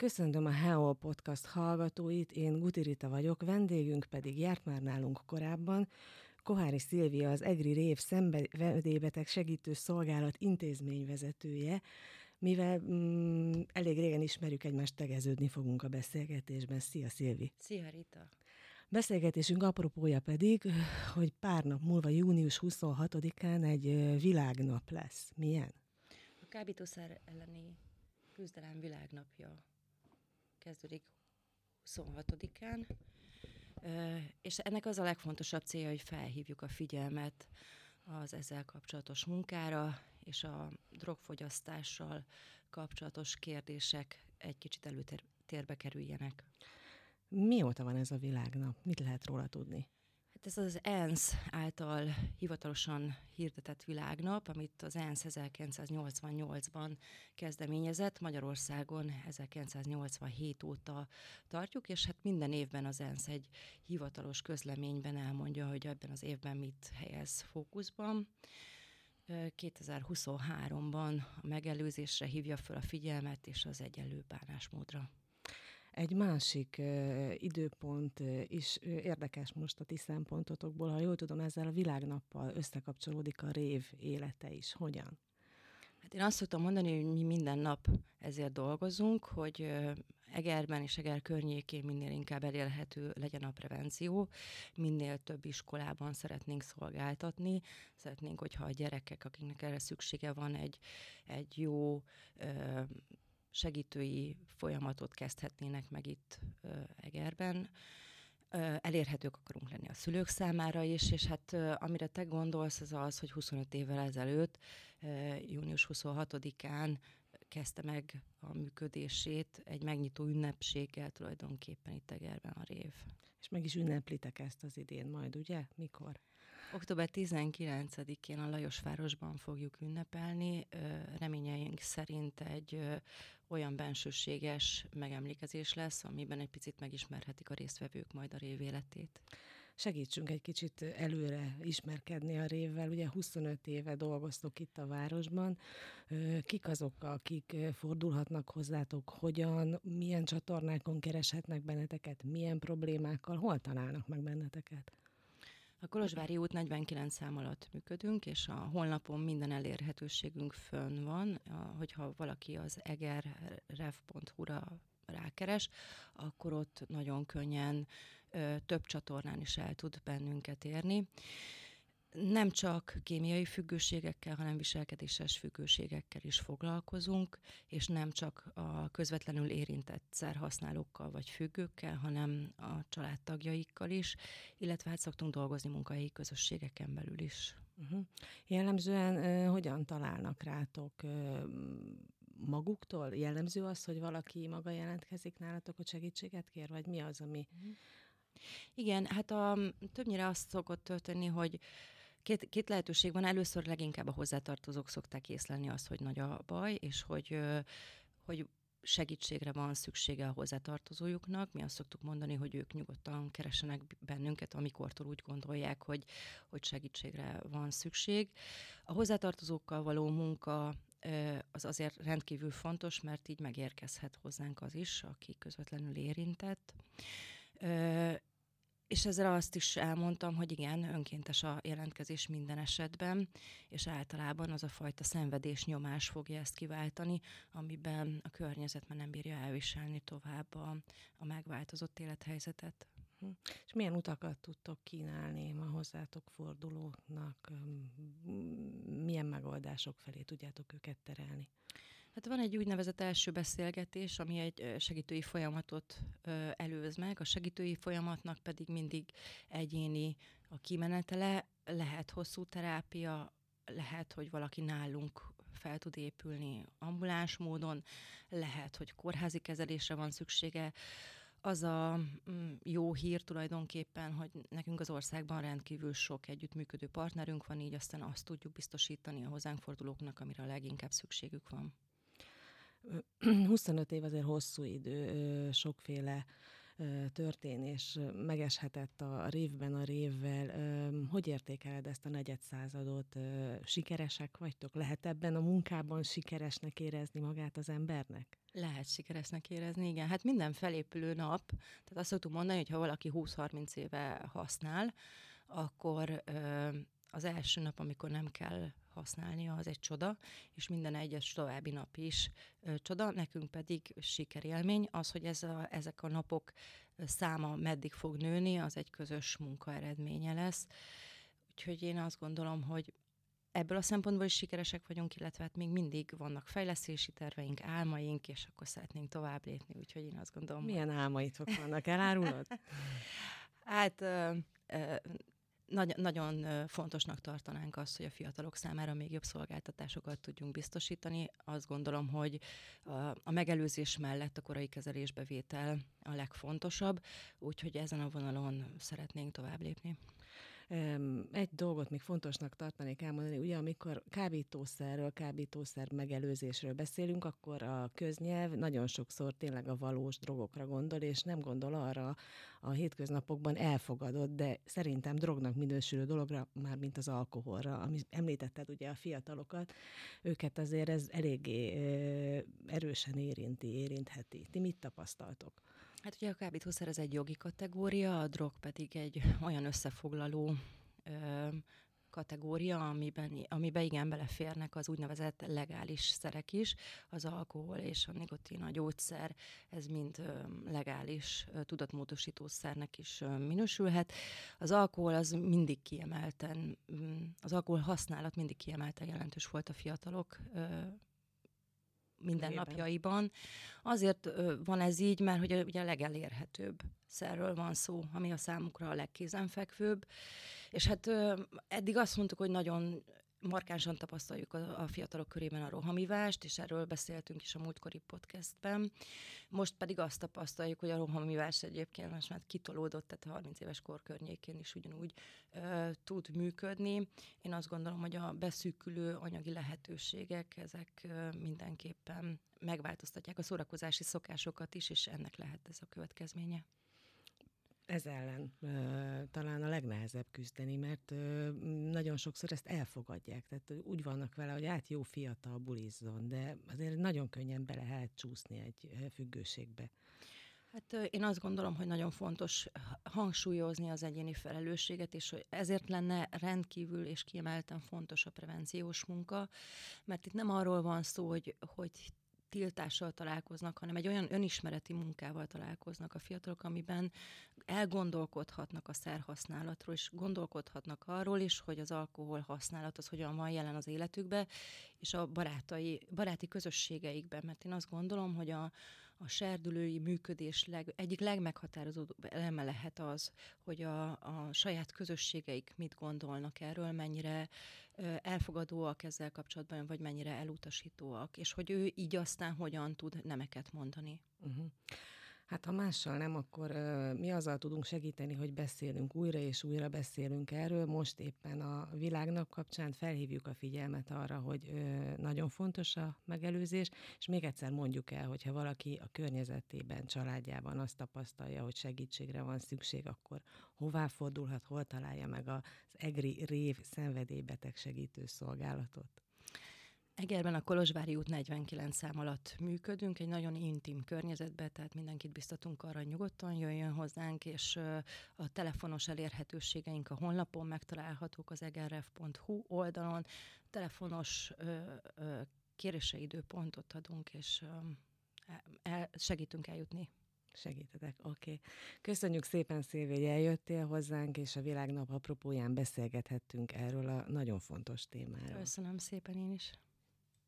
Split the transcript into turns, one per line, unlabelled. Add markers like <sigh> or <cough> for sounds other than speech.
Köszöntöm a Heo Podcast hallgatóit, én Guti Rita vagyok, vendégünk pedig járt már nálunk korábban, Kohári Szilvia, az EGRI Rév szenvedélybeteg segítő szolgálat intézményvezetője, mivel mm, elég régen ismerjük egymást, tegeződni fogunk a beszélgetésben. Szia, Szilvi!
Szia, Rita!
Beszélgetésünk apropója pedig, hogy pár nap múlva, június 26-án egy világnap lesz. Milyen?
A kábítószer elleni küzdelem világnapja kezdődik 26-án, és ennek az a legfontosabb célja, hogy felhívjuk a figyelmet az ezzel kapcsolatos munkára, és a drogfogyasztással kapcsolatos kérdések egy kicsit előtérbe kerüljenek.
Mióta van ez a világnap? Mit lehet róla tudni?
Hát ez az ENSZ által hivatalosan hirdetett világnap, amit az ENSZ 1988-ban kezdeményezett, Magyarországon 1987 óta tartjuk, és hát minden évben az ENSZ egy hivatalos közleményben elmondja, hogy ebben az évben mit helyez fókuszban. 2023-ban a megelőzésre hívja fel a figyelmet és az egyenlő bánásmódra.
Egy másik időpont is érdekes most a ti szempontotokból, ha jól tudom, ezzel a világnappal összekapcsolódik a rév élete is. Hogyan?
Hát én azt szoktam mondani, hogy mi minden nap ezért dolgozunk, hogy Egerben és Eger környékén minél inkább elérhető legyen a prevenció, minél több iskolában szeretnénk szolgáltatni, szeretnénk, hogyha a gyerekek, akiknek erre szüksége van, egy, egy jó segítői folyamatot kezdhetnének meg itt Egerben. Elérhetők akarunk lenni a szülők számára is, és hát amire te gondolsz, az az, hogy 25 évvel ezelőtt, június 26-án kezdte meg a működését egy megnyitó ünnepséggel tulajdonképpen itt Egerben a rév.
És meg is ünneplitek ezt az idén majd, ugye? Mikor?
Október 19-én a Lajosvárosban fogjuk ünnepelni. Reményeink szerint egy olyan bensőséges megemlékezés lesz, amiben egy picit megismerhetik a résztvevők majd a rév.
Segítsünk egy kicsit előre ismerkedni a révvel. Ugye 25 éve dolgoztok itt a városban. Kik azok, akik fordulhatnak hozzátok, hogyan, milyen csatornákon kereshetnek benneteket, milyen problémákkal, hol találnak meg benneteket?
A Kolozsvári út 49 szám alatt működünk, és a honlapon minden elérhetőségünk fönn van. Hogyha valaki az egerrev.hu-ra rákeres, akkor ott nagyon könnyen több csatornán is el tud bennünket érni nem csak kémiai függőségekkel, hanem viselkedéses függőségekkel is foglalkozunk, és nem csak a közvetlenül érintett szerhasználókkal vagy függőkkel, hanem a családtagjaikkal is, illetve hát szoktunk dolgozni munkahelyi közösségeken belül is.
Uh-huh. Jellemzően uh, hogyan találnak rátok uh, maguktól? Jellemző az, hogy valaki maga jelentkezik nálatok, hogy segítséget kér, vagy mi az, ami... Uh-huh.
Igen, hát a, többnyire azt szokott történni, hogy Két, két lehetőség van. Először leginkább a hozzátartozók szokták észlelni azt, hogy nagy a baj, és hogy, hogy segítségre van szüksége a hozzátartozójuknak. Mi azt szoktuk mondani, hogy ők nyugodtan keresenek bennünket, amikortól úgy gondolják, hogy, hogy segítségre van szükség. A hozzátartozókkal való munka az azért rendkívül fontos, mert így megérkezhet hozzánk az is, aki közvetlenül érintett. És ezzel azt is elmondtam, hogy igen, önkéntes a jelentkezés minden esetben, és általában az a fajta szenvedés nyomás fogja ezt kiváltani, amiben a környezet már nem bírja elviselni tovább a, a megváltozott élethelyzetet.
Hm. És milyen utakat tudtok kínálni a hozzátok fordulóknak? Milyen megoldások felé tudjátok őket terelni?
Hát van egy úgynevezett első beszélgetés, ami egy segítői folyamatot előz meg. A segítői folyamatnak pedig mindig egyéni a kimenetele, lehet hosszú terápia, lehet, hogy valaki nálunk fel tud épülni ambuláns módon, lehet, hogy kórházi kezelésre van szüksége. Az a mm, jó hír tulajdonképpen, hogy nekünk az országban rendkívül sok együttműködő partnerünk van, így aztán azt tudjuk biztosítani a hozzánk fordulóknak, amire a leginkább szükségük van.
25 <clears throat> év azért hosszú idő, sokféle történés megeshetett a révben a révvel. Hogy értékeled ezt a negyed századot? Sikeresek vagytok? Lehet ebben a munkában sikeresnek érezni magát az embernek?
Lehet sikeresnek érezni, igen. Hát minden felépülő nap, tehát azt szoktuk mondani, hogy ha valaki 20-30 éve használ, akkor az első nap, amikor nem kell használnia, az egy csoda, és minden egyes további nap is ö, csoda, nekünk pedig sikerélmény. Az, hogy ez a, ezek a napok száma meddig fog nőni, az egy közös munka eredménye lesz. Úgyhogy én azt gondolom, hogy ebből a szempontból is sikeresek vagyunk, illetve hát még mindig vannak fejlesztési terveink, álmaink, és akkor szeretnénk tovább lépni, úgyhogy én azt gondolom.
Milyen álmaitok vannak, elárulod? <laughs>
hát ö, ö, nagy, nagyon fontosnak tartanánk azt, hogy a fiatalok számára még jobb szolgáltatásokat tudjunk biztosítani. Azt gondolom, hogy a, megelőzés mellett a korai kezelésbevétel a legfontosabb, úgyhogy ezen a vonalon szeretnénk tovább lépni.
Egy dolgot még fontosnak tartanék elmondani, ugye amikor kábítószerről, kábítószer megelőzésről beszélünk, akkor a köznyelv nagyon sokszor tényleg a valós drogokra gondol, és nem gondol arra a hétköznapokban elfogadott, de szerintem drognak minősülő dologra, már mint az alkoholra, ami említetted ugye a fiatalokat, őket azért ez eléggé erősen érinti, érintheti. Ti mit tapasztaltok?
Hát ugye a kábítószer ez egy jogi kategória, a drog pedig egy olyan összefoglaló ö, kategória, amiben, amiben igen beleférnek az úgynevezett legális szerek is, az alkohol és a nikotin, a gyógyszer, ez mind ö, legális ö, tudatmódosítószernek is ö, minősülhet. Az alkohol az mindig kiemelten, az alkohol használat mindig kiemelten jelentős volt a fiatalok mindennapjaiban. Azért van ez így, mert hogy ugye a legelérhetőbb szerről van szó, ami a számukra a legkézenfekvőbb. És hát eddig azt mondtuk, hogy nagyon markánsan tapasztaljuk a, a fiatalok körében a rohamivást, és erről beszéltünk is a múltkori podcastben. Most pedig azt tapasztaljuk, hogy a rohamivás egyébként most már kitolódott, tehát 30 éves kor környékén is ugyanúgy ö, tud működni. Én azt gondolom, hogy a beszűkülő anyagi lehetőségek, ezek ö, mindenképpen megváltoztatják a szórakozási szokásokat is, és ennek lehet ez a következménye
ez ellen ö, talán a legnehezebb küzdeni, mert ö, nagyon sokszor ezt elfogadják. Tehát úgy vannak vele, hogy át jó fiatal bulizzon, de azért nagyon könnyen bele lehet csúszni egy függőségbe.
Hát én azt gondolom, hogy nagyon fontos hangsúlyozni az egyéni felelősséget, és hogy ezért lenne rendkívül és kiemelten fontos a prevenciós munka, mert itt nem arról van szó, hogy, hogy tiltással találkoznak, hanem egy olyan önismereti munkával találkoznak a fiatalok, amiben elgondolkodhatnak a szerhasználatról, és gondolkodhatnak arról is, hogy az alkohol használat az hogyan van jelen az életükbe, és a barátai, baráti közösségeikben, mert én azt gondolom, hogy a, a serdülői működés leg, egyik legmeghatározóbb eleme lehet az, hogy a, a saját közösségeik mit gondolnak erről, mennyire elfogadóak ezzel kapcsolatban, vagy mennyire elutasítóak, és hogy ő így aztán hogyan tud nemeket mondani. Uh-huh.
Hát ha mással nem, akkor uh, mi azzal tudunk segíteni, hogy beszélünk, újra és újra beszélünk erről. Most éppen a világnap kapcsán felhívjuk a figyelmet arra, hogy uh, nagyon fontos a megelőzés, és még egyszer mondjuk el, hogyha valaki a környezetében, családjában azt tapasztalja, hogy segítségre van szükség, akkor hová fordulhat, hol találja meg az EGRI rév szenvedélybeteg segítő szolgálatot?
Egerben a Kolozsvári út 49 szám alatt működünk, egy nagyon intim környezetben, tehát mindenkit biztatunk arra, hogy nyugodtan jöjjön hozzánk, és a telefonos elérhetőségeink a honlapon megtalálhatók az egerref.hu oldalon. Telefonos időpontot adunk, és el, segítünk eljutni
Segítetek, oké. Okay. Köszönjük szépen, Szilvi, hogy eljöttél hozzánk, és a Világnap apropóján beszélgethettünk erről a nagyon fontos témáról.
Köszönöm szépen én is.